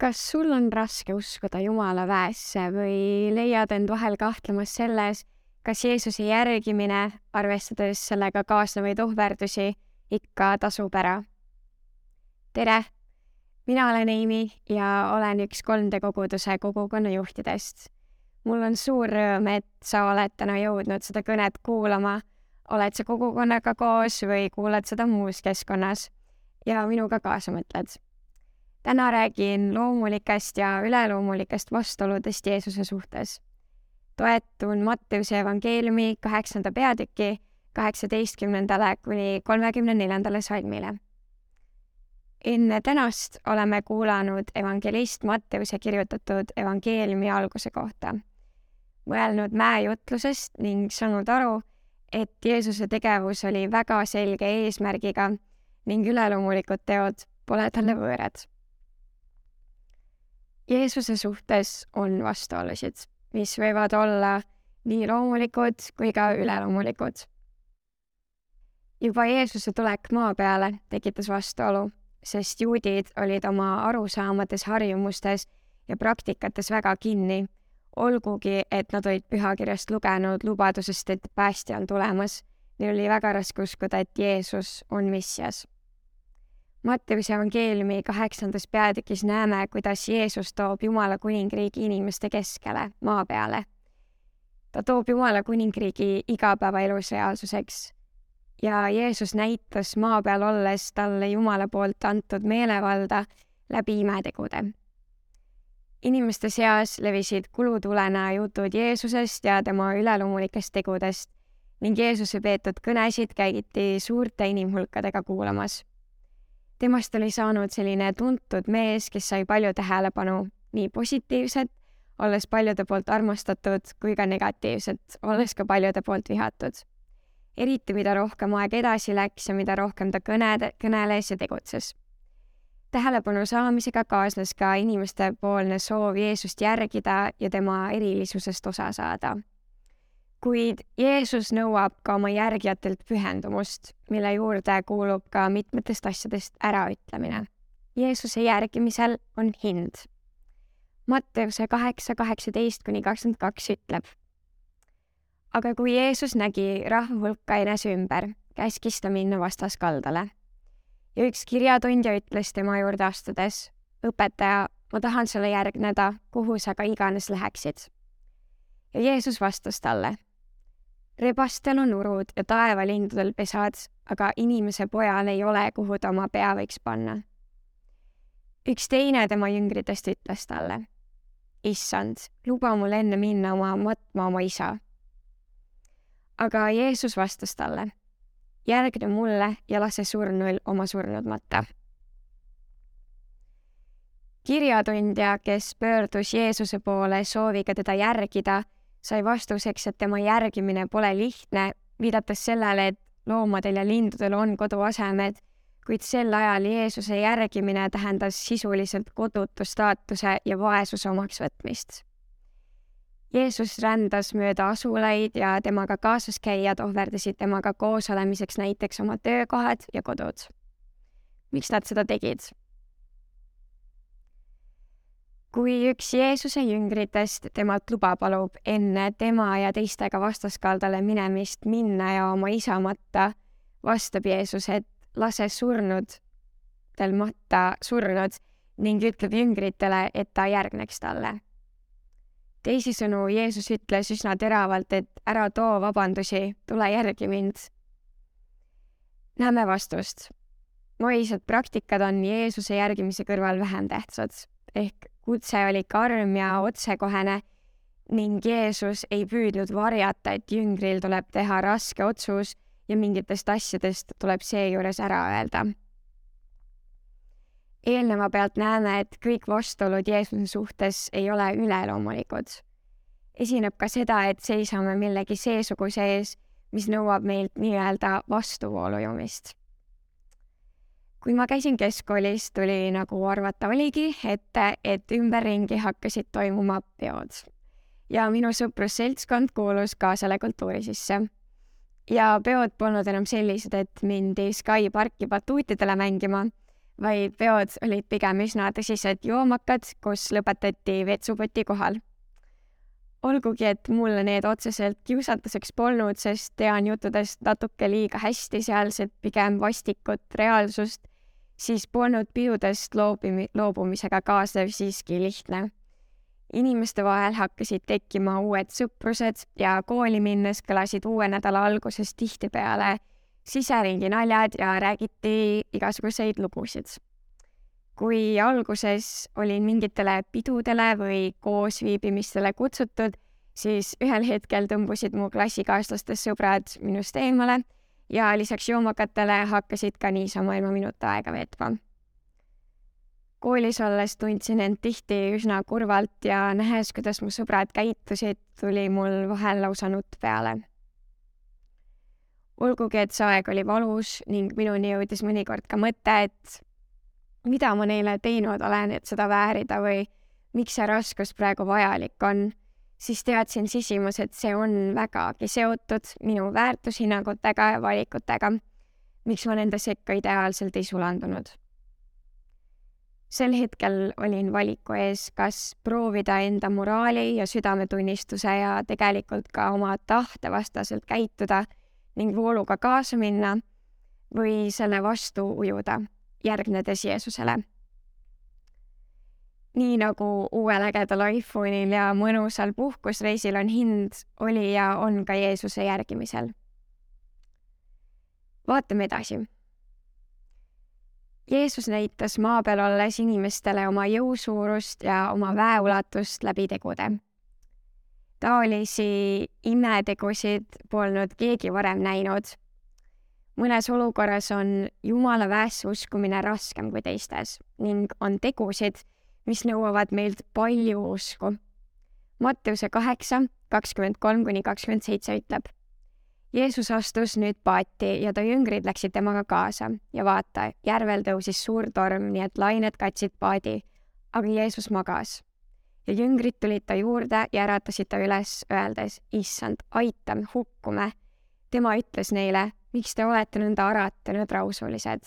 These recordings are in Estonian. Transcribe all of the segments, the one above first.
kas sul on raske uskuda Jumala väesse või leiad end vahel kahtlemas selles, kas Jeesuse järgimine, arvestades sellega kaasnevaid ohverdusi, ikka tasub ära? tere, mina olen Eimi ja olen üks 3D koguduse kogukonna juhtidest. mul on suur rõõm, et sa oled täna jõudnud seda kõnet kuulama, oled sa kogukonnaga koos või kuulad seda muus keskkonnas ja minuga kaasa mõtled täna räägin loomulikest ja üleloomulikest vastuoludest Jeesuse suhtes. toetun Matteuse evangeeliumi kaheksanda peatüki kaheksateistkümnendale kuni kolmekümne neljandale salmile. enne tänast oleme kuulanud evangelist Matteuse kirjutatud evangeeliumi alguse kohta, mõelnud mäejutlusest ning saanud aru, et Jeesuse tegevus oli väga selge eesmärgiga ning üleloomulikud teod pole talle võõrad Jeesuse suhtes on vastuolusid, mis võivad olla nii loomulikud kui ka üleloomulikud. juba Jeesuse tulek maa peale tekitas vastuolu, sest juudid olid oma arusaamades, harjumustes ja praktikates väga kinni, olgugi et nad olid pühakirjast lugenud lubadusest, et päästja on tulemas. Neil oli väga raske uskuda, et Jeesus on missias Matteuse evangeeliumi kaheksandas peatükis näeme, kuidas Jeesus toob Jumala kuningriigi inimeste keskele, maa peale. ta toob Jumala kuningriigi igapäevaelus reaalsuseks. ja Jeesus näitas maa peal olles talle Jumala poolt antud meelevalda läbi imetegude. inimeste seas levisid kulutulena jutud Jeesusest ja tema üleloomulikest tegudest ning Jeesuse peetud kõnesid käidi suurte inimhulkadega kuulamas temast oli saanud selline tuntud mees, kes sai palju tähelepanu, nii positiivset, olles paljude poolt armastatud, kui ka negatiivset, olles ka paljude poolt vihatud. eriti, mida rohkem aeg edasi läks ja mida rohkem ta kõne, kõneles ja tegutses. tähelepanu saamisega kaasnes ka inimestepoolne soov Jeesust järgida ja tema erilisusest osa saada kuid Jeesus nõuab ka oma järgijatelt pühendumust, mille juurde kuulub ka mitmetest asjadest äraütlemine. Jeesuse järgimisel on hind. Matteuse kaheksa, kaheksateist kuni kakskümmend kaks ütleb. aga kui Jeesus nägi rahva hulka enese ümber, käskis ta minna vastaskaldale. ja üks kirjatundja ütles tema juurde astudes, õpetaja, ma tahan sulle järgneda, kuhu sa ka iganes läheksid. ja Jeesus vastas talle rebastel on urud ja taevalindudel pesad, aga inimese pojal ei ole, kuhu ta oma pea võiks panna. üks teine tema jüngritest ütles talle, issand, luba mul enne minna oma matma oma isa. aga Jeesus vastas talle, järgne mulle ja lase surnul oma surnud matta kirjatundja, kes pöördus Jeesuse poole sooviga teda järgida sai vastuseks, et tema järgimine pole lihtne, viidates sellele, et loomadel ja lindudel on koduasemed, kuid sel ajal Jeesuse järgimine tähendas sisuliselt kodutu staatuse ja vaesuse omaksvõtmist. Jeesus rändas mööda asulaid ja temaga kaasaskäijad ohverdasid temaga koos olemiseks näiteks oma töökohad ja kodud. miks nad seda tegid? Kui üks Jeesuse jüngritest temalt luba palub enne tema ja teistega vastaskaldale minemist minna ja oma isa matta, vastab Jeesus, et lase surnutel matta surnud ning ütleb jüngritele, et ta järgneks talle. teisisõnu, Jeesus ütles üsna teravalt, et ära too vabandusi, tule järgi mind. näeme vastust. moised praktikad on Jeesuse järgimise kõrval vähem tähtsad ehk kutse oli karm ja otsekohene ning Jeesus ei püüdnud varjata, et jüngril tuleb teha raske otsus ja mingitest asjadest tuleb seejuures ära öelda. eelneva pealt näeme, et kõik vastuolud Jeesuse suhtes ei ole üleloomulikud. esineb ka seda, et seisame millegi seesuguse ees, mis nõuab meilt nii-öelda vastuvoolujumist kui ma käisin keskkoolis, tuli nagu arvata oligi, et, et ümberringi hakkasid toimuma peod. ja minu sõprusseltskond kuulus ka selle kultuuri sisse. ja peod polnud enam sellised, et mindi Sky parki batuutidele mängima, vaid peod olid pigem üsna tõsised joomakad, kus lõpetati vetsupoti kohal. olgugi, et mulle need otseselt kiusatuseks polnud, sest tean juttudest natuke liiga hästi sealset pigem vastikut reaalsust, siis polnud pidudest loobumi-, loobumisega kaasnev siiski lihtne inimeste vahel hakkasid tekkima uued sõprused ja kooli minnes kõlasid uue nädala alguses tihtipeale siseringi naljad ja räägiti igasuguseid lugusid. kui alguses olin mingitele pidudele või koosviibimistele kutsutud, siis ühel hetkel tõmbusid mu klassikaaslastest sõbrad minust eemale ja lisaks joomakatele hakkasid ka niisama ilma minuta aega veetma koolis olles tundsin end tihti üsna kurvalt ja nähes, kuidas mu sõbrad käitusid, tuli mul vahel lausa nutt peale. olgugi, et see aeg oli valus ning minuni jõudis mõnikord ka mõte, et mida ma neile teinud olen, et seda väärida või miks see raskus praegu vajalik on, siis teadsin sisimas, et see on vägagi seotud minu väärtushinnangutega ja valikutega, miks ma nende sekka ideaalselt ei sulandunud sel hetkel olin valiku ees, kas proovida enda moraali ja südametunnistuse ja tegelikult ka oma tahte vastaselt käituda ning vooluga kaasa minna või selle vastu ujuda, järgnedes Jeesusele. Nii nagu uuel ägedal iPhone'il ja mõnusal puhkusreisil on hind, oli ja on ka Jeesuse järgimisel. vaatame edasi Jeesus näitas maa peal olles inimestele oma jõu suurust ja oma väeulatust läbi tegude. taolisi imetegusid polnud keegi varem näinud. mõnes olukorras on Jumala väesse uskumine raskem kui teistes ning on tegusid, mis nõuavad meilt palju usku. Matteuse kaheksa, kakskümmend kolm kuni kakskümmend seitse ütleb Jeesus astus nüüd paati ja ta jüngrid läksid temaga kaasa ja vaata, järvel tõusis suur torm, nii et lained katsid paadi, aga Jeesus magas. ja jüngrid tulid ta juurde ja äratasid ta üles, öeldes, issand, aita, hukkume. tema ütles neile, miks te olete nõnda aratanud rausulised.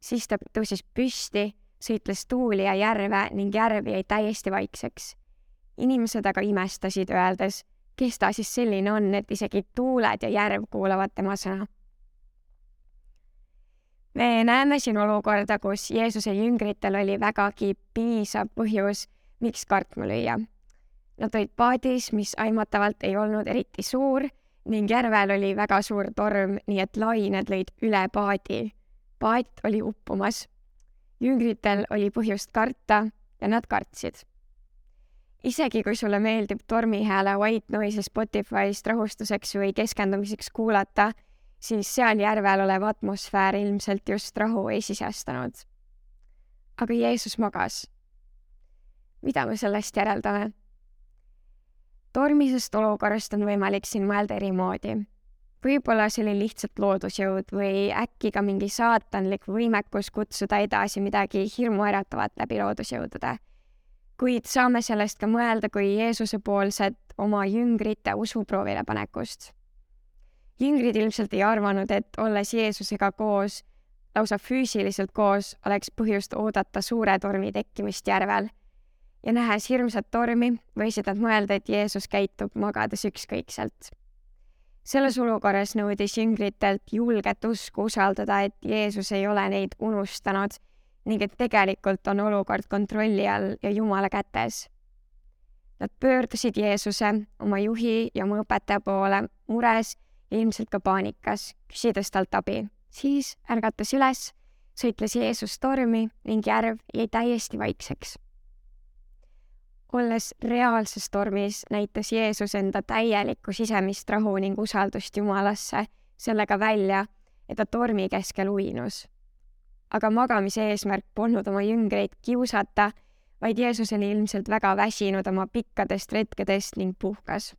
siis ta tõusis püsti, sõitles tuuli ja järve ning järv jäi täiesti vaikseks. inimesed aga imestasid, öeldes kes ta siis selline on, et isegi tuuled ja järv kuulavad tema sõna. me näeme siin olukorda, kus Jeesuse jüngritel oli vägagi piisav põhjus, miks kartma lüüa. Nad olid paadis, mis aimatavalt ei olnud eriti suur ning järvel oli väga suur torm, nii et lained lõid üle paadi. paat oli uppumas. Jüngritel oli põhjust karta ja nad kartsid isegi kui sulle meeldib tormihääle White Noise'i Spotify'st rahustuseks või keskendumiseks kuulata, siis seal järvel olev atmosfäär ilmselt just rahu ei sisestanud. aga Jeesus magas. mida me sellest järeldame? tormisest olukorrast on võimalik siin mõelda eri moodi. Võib-olla see oli lihtsalt loodusjõud või äkki ka mingi saatanlik võimekus kutsuda edasi midagi hirmuäratavat läbi loodusjõudude kuid saame sellest ka mõelda kui Jeesuse poolset oma jüngrite usuproovile panekust. jüngrid ilmselt ei arvanud, et olles Jeesusega koos, lausa füüsiliselt koos, oleks põhjust oodata suure tormi tekkimist järvel. ja nähes hirmsat tormi, võisid nad mõelda, et Jeesus käitub magades ükskõikselt. Selles olukorras nõudis jüngritelt julget usku usaldada, et Jeesus ei ole neid unustanud ning et tegelikult on olukord kontrolli all ja Jumala kätes. Nad pöördusid Jeesuse, oma juhi ja oma õpetaja poole mures ja ilmselt ka paanikas, küsides talt abi. siis ärgatas üles, sõitles Jeesus tormi ning järv jäi täiesti vaikseks. Olles reaalses tormis, näitas Jeesus enda täielikku sisemist rahu ning usaldust Jumalasse sellega välja, et ta tormi keskel uinus aga magamise eesmärk polnud oma jüngreid kiusata, vaid Jeesus oli ilmselt väga väsinud oma pikkadest retkedest ning puhkas.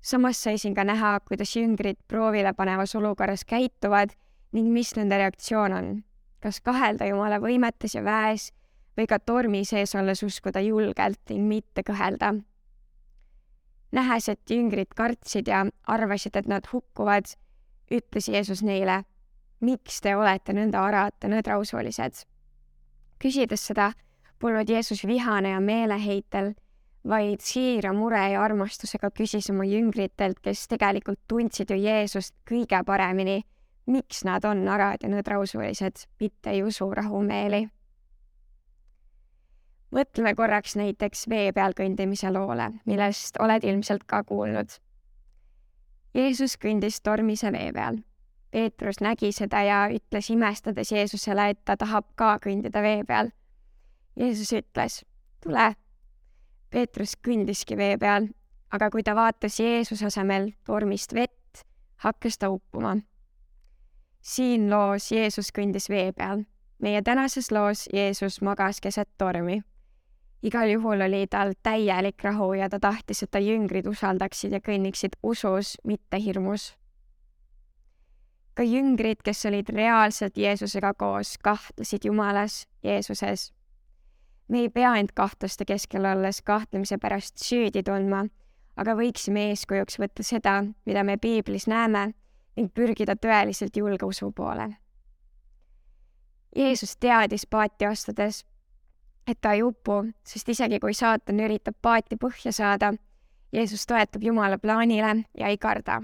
samas sai siin ka näha, kuidas jüngrid proovile panevas olukorras käituvad ning mis nende reaktsioon on. kas kahelda Jumala võimetes ja väes või ka tormi sees olles uskuda julgelt ning mitte kõhelda. nähes, et jüngrid kartsid ja arvasid, et nad hukkuvad, ütles Jeesus neile miks te olete nõnda arad ja nõdrausulised? küsides seda, polnud Jeesus vihane ja meeleheitel, vaid siira mure ja armastusega küsis oma jüngritelt, kes tegelikult tundsid ju Jeesust kõige paremini, miks nad on arad ja nõdrausulised, mitte ei usu rahumeeli. Mõtleme korraks näiteks vee peal kõndimise loole, millest oled ilmselt ka kuulnud. Jeesus kõndis tormise vee peal Peetrus nägi seda ja ütles imestades Jeesusele, et ta tahab ka kõndida vee peal. Jeesus ütles, tule. Peetrus kõndiski vee peal, aga kui ta vaatas Jeesuse asemel tormist vett, hakkas ta uppuma. siin loos Jeesus kõndis vee peal. meie tänases loos Jeesus magas keset tormi. Igal juhul oli tal täielik rahu ja ta tahtis, et ta jüngrid usaldaksid ja kõnniksid usus, mitte hirmus ka jüngrid, kes olid reaalselt Jeesusega koos, kahtlesid Jumalas, Jeesuses. me ei pea end kahtluste keskel olles kahtlemise pärast süüdi tundma, aga võiksime eeskujuks võtta seda, mida me piiblis näeme ning pürgida tõeliselt julge usu poole. Jeesus teadis paati astudes, et ta ei upu, sest isegi kui saatan üritab paati põhja saada, Jeesus toetub Jumala plaanile ja ei karda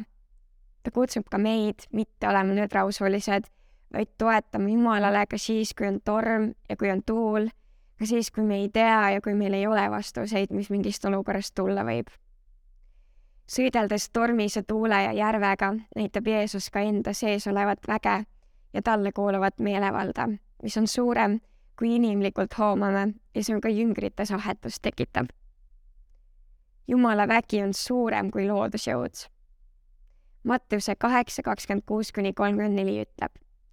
ta kutsub ka meid mitte olema nõdrausulised, vaid toetama Jumalale ka siis, kui on torm ja kui on tuul, ka siis, kui me ei tea ja kui meil ei ole vastuseid, mis mingist olukorrast tulla võib. sõideldes tormis ja tuule ja järvega näitab Jeesus ka enda sees olevat väge ja talle kuuluvat meelevalda, mis on suurem, kui inimlikult hoomame ja see on ka jüngrites ahetust tekitab. Jumala vägi on suurem kui loodusjõud Mattiuse kaheksa, kakskümmend kuus kuni kolmkümmend neli ütleb.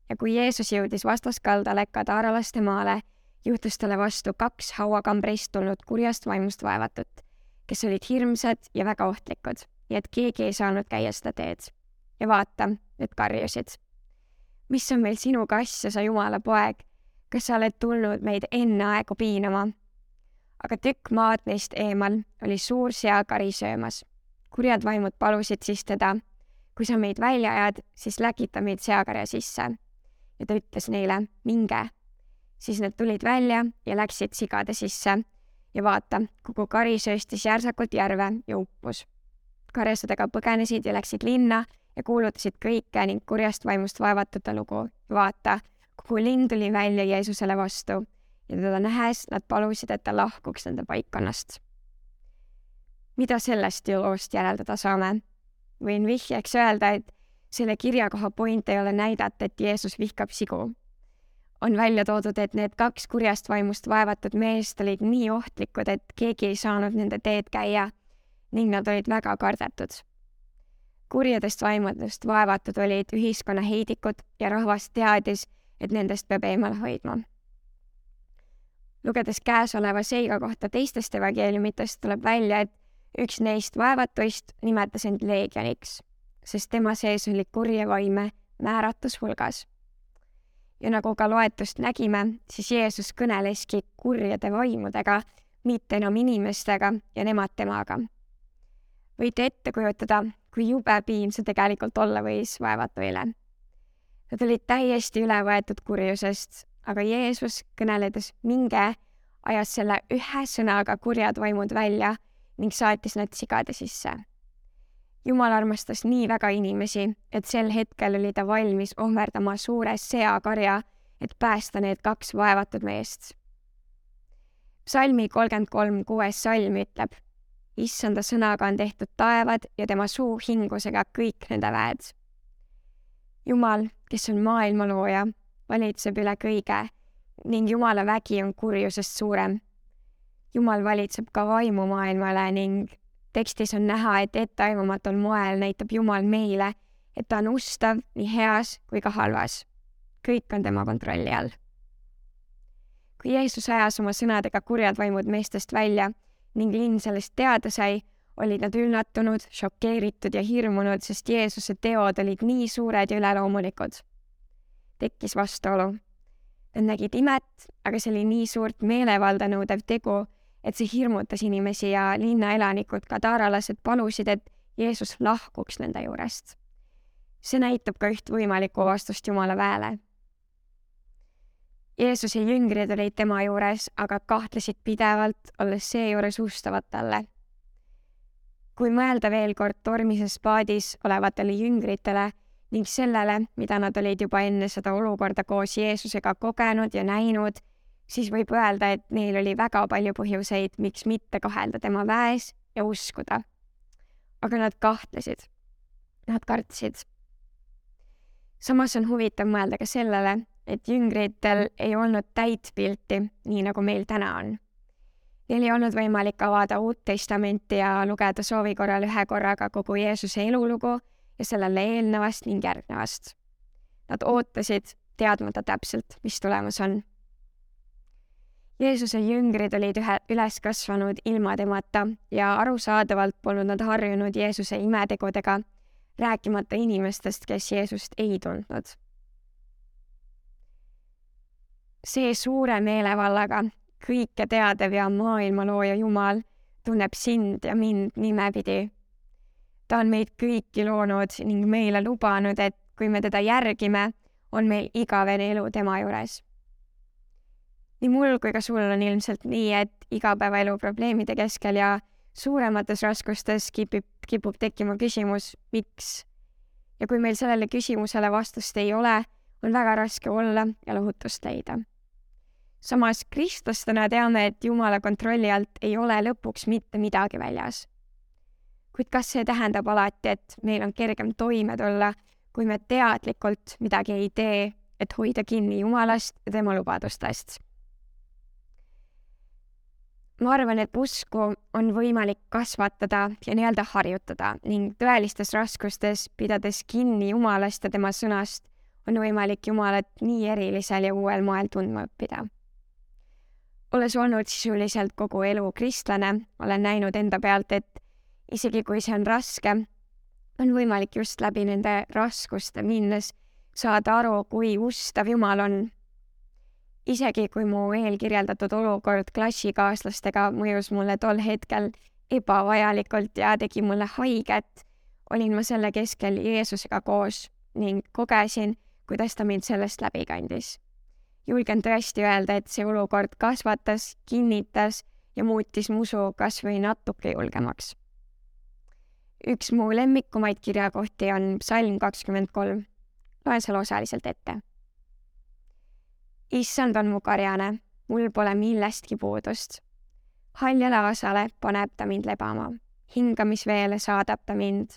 ja kui Jeesus jõudis vastaskaldale Kadaralaste maale, juhtus talle vastu kaks hauakambrist tulnud kurjast vaimust vaevatut, kes olid hirmsad ja väga ohtlikud ja et keegi ei saanud käia seda teed. ja vaata, need karjusid. mis on meil sinuga asja, sa Jumala poeg, kas sa oled tulnud meid enne aegu piinama? aga tükk maad neist eemal oli suur seakari söömas. kurjad vaimud palusid siis teda kui sa meid välja ajad, siis läkita meid seakarja sisse. ja ta ütles neile, minge. siis nad tulid välja ja läksid sigade sisse. ja vaata, kogu kari sööstis järsakult järve ja uppus. karjased aga põgenesid ja läksid linna ja kuulutasid kõike ning kurjast vaimust vaevatute lugu. vaata, kogu linn tuli välja Jeesusele vastu ja teda nähes nad palusid, et ta lahkuks nende paikkonnast. mida sellest loost järeldada saame? võin vihjeks öelda, et selle kirjakoha point ei ole näidata, et Jeesus vihkab sigu. on välja toodud, et need kaks kurjast vaimust vaevatud meest olid nii ohtlikud, et keegi ei saanud nende teed käia ning nad olid väga kardetud. kurjadest vaimudest vaevatud olid ühiskonna heidikud ja rahvas teadis, et nendest peab eemale hoidma. lugedes käesoleva seiga kohta teistest evangeeliumitest, tuleb välja, et üks neist vaevatuist nimetas end leegioniks, sest tema sees oli kurje vaime määratus hulgas. ja nagu ka loetust nägime, siis Jeesus kõneleski kurjade vaimudega, mitte enam inimestega ja nemad temaga. võite ette kujutada, kui jube piin see tegelikult olla võis vaevatuile. Nad olid täiesti üle võetud kurjusest, aga Jeesus, kõneledes minge, ajas selle ühe sõnaga kurjad vaimud välja ning saatis nad sigade sisse. jumal armastas nii väga inimesi, et sel hetkel oli ta valmis ohverdama suure seakarja, et päästa need kaks vaevatud meest. psalmi kolmkümmend kolm kuues salm ütleb, issanda sõnaga on tehtud taevad ja tema suu hingusega kõik nende väed. Jumal, kes on maailma looja, valitseb üle kõige ning Jumala vägi on kurjusest suurem Jumal valitseb ka vaimumaailmale ning tekstis on näha, et etteaimatul moel näitab Jumal meile, et ta on ustav nii heas kui ka halvas. kõik on tema kontrolli all. kui Jeesus ajas oma sõnadega kurjad vaimud meestest välja ning linn sellest teada sai, olid nad üllatunud, šokeeritud ja hirmunud, sest Jeesuse teod olid nii suured ja üleloomulikud. tekkis vastuolu. Nad nägid imet, aga see oli nii suurt meelevalda nõudev tegu et see hirmutas inimesi ja linnaelanikud, kadaaralased palusid, et Jeesus lahkuks nende juurest. see näitab ka üht võimalikku vastust Jumala väele. Jeesuse jüngrid olid tema juures, aga kahtlesid pidevalt, olles seejuures ustavad talle. Kui mõelda veel kord tormises paadis olevatele jüngritele ning sellele, mida nad olid juba enne seda olukorda koos Jeesusega kogenud ja näinud, siis võib öelda, et neil oli väga palju põhjuseid, miks mitte kahelda tema väes ja uskuda. aga nad kahtlesid. Nad kartsid samas on huvitav mõelda ka sellele, et jüngritel ei olnud täit pilti, nii nagu meil täna on. Neil ei olnud võimalik avada Uut Testamenti ja lugeda soovi korral ühe korraga kogu Jeesuse elulugu ja sellele eelnevast ning järgnevast. Nad ootasid, teadmata täpselt, mis tulemas on. Jeesuse jüngrid olid ühe, üles kasvanud ilma temata ja arusaadavalt polnud nad harjunud Jeesuse imetegudega rääkimata inimestest, kes Jeesust ei tundnud. see suure meelevallaga kõike teadev ja maailmalooja Jumal tunneb sind ja mind nimepidi. ta on meid kõiki loonud ning meile lubanud, et kui me teda järgime, on meil igavene elu tema juures. nii mul kui ka sul on ilmselt nii, et igapäevaelu probleemide keskel ja suuremates raskustes kipub, kipub tekkima küsimus, miks. ja kui meil sellele küsimusele vastust ei ole, on väga raske olla ja lohutust leida. Samas kristlastena teame, et Jumala kontrolli alt ei ole lõpuks mitte midagi väljas. kuid kas see tähendab alati, et meil on kergem toime tulla, kui me teadlikult midagi ei tee, et hoida kinni Jumalast ja tema lubadustest? ma arvan, et usku on võimalik kasvatada ja nii-öelda harjutada ning tõelistes raskustes, pidades kinni Jumalast ja tema sõnast, on võimalik Jumalat nii erilisel ja uuel moel tundma õppida. Olles olnud sisuliselt kogu elu kristlane, olen näinud enda pealt, et isegi kui see on raske, on võimalik just läbi nende raskuste minnes saada aru, kui ustav Jumal on isegi kui mu eelkirjeldatud olukord klassikaaslastega mõjus mulle tol hetkel ebavajalikult ja tegi mulle haiget, olin ma selle keskel Jeesusega koos ning kogesin, kuidas ta mind sellest läbi kandis. Julgen tõesti öelda, et see olukord kasvatas, kinnitas ja muutis mu usu kas või natuke julgemaks. üks mu lemmikumaid kirjakohti on psalm kakskümmend kolm. loen selle osaliselt ette issand on mu karjane, mul pole millestki puudust. haljale asale paneb ta mind lebama, hingamisveele saadab ta mind.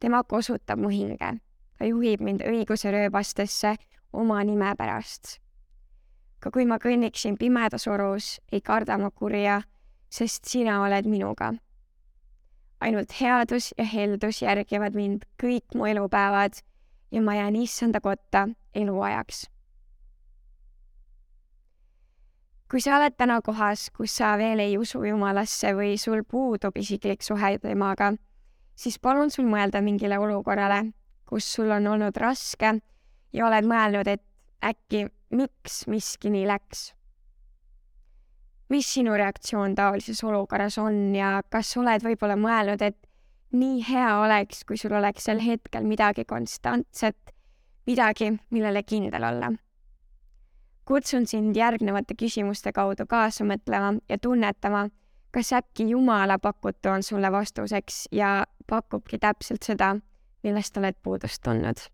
tema kosutab mu hinge, ta juhib mind õiguse rööbastesse oma nime pärast. Ka kui ma kõnniksin pimedas orus, ei karda ma kurja, sest sina oled minuga. ainult headus ja heldus järgivad mind kõik mu elupäevad ja ma jään issanda kotta eluajaks kui sa oled täna kohas, kus sa veel ei usu Jumalasse või sul puudub isiklik suhe temaga, siis palun sul mõelda mingile olukorrale, kus sul on olnud raske ja oled mõelnud, et äkki miks miski nii läks. mis sinu reaktsioon taolises olukorras on ja kas oled võib-olla mõelnud, et nii hea oleks, kui sul oleks sel hetkel midagi konstantset, midagi, millele kindel olla kutsun sind järgnevate küsimuste kaudu kaasa mõtlema ja tunnetama, kas äkki Jumala pakutu on sulle vastuseks ja pakubki täpselt seda, millest oled puudust tundnud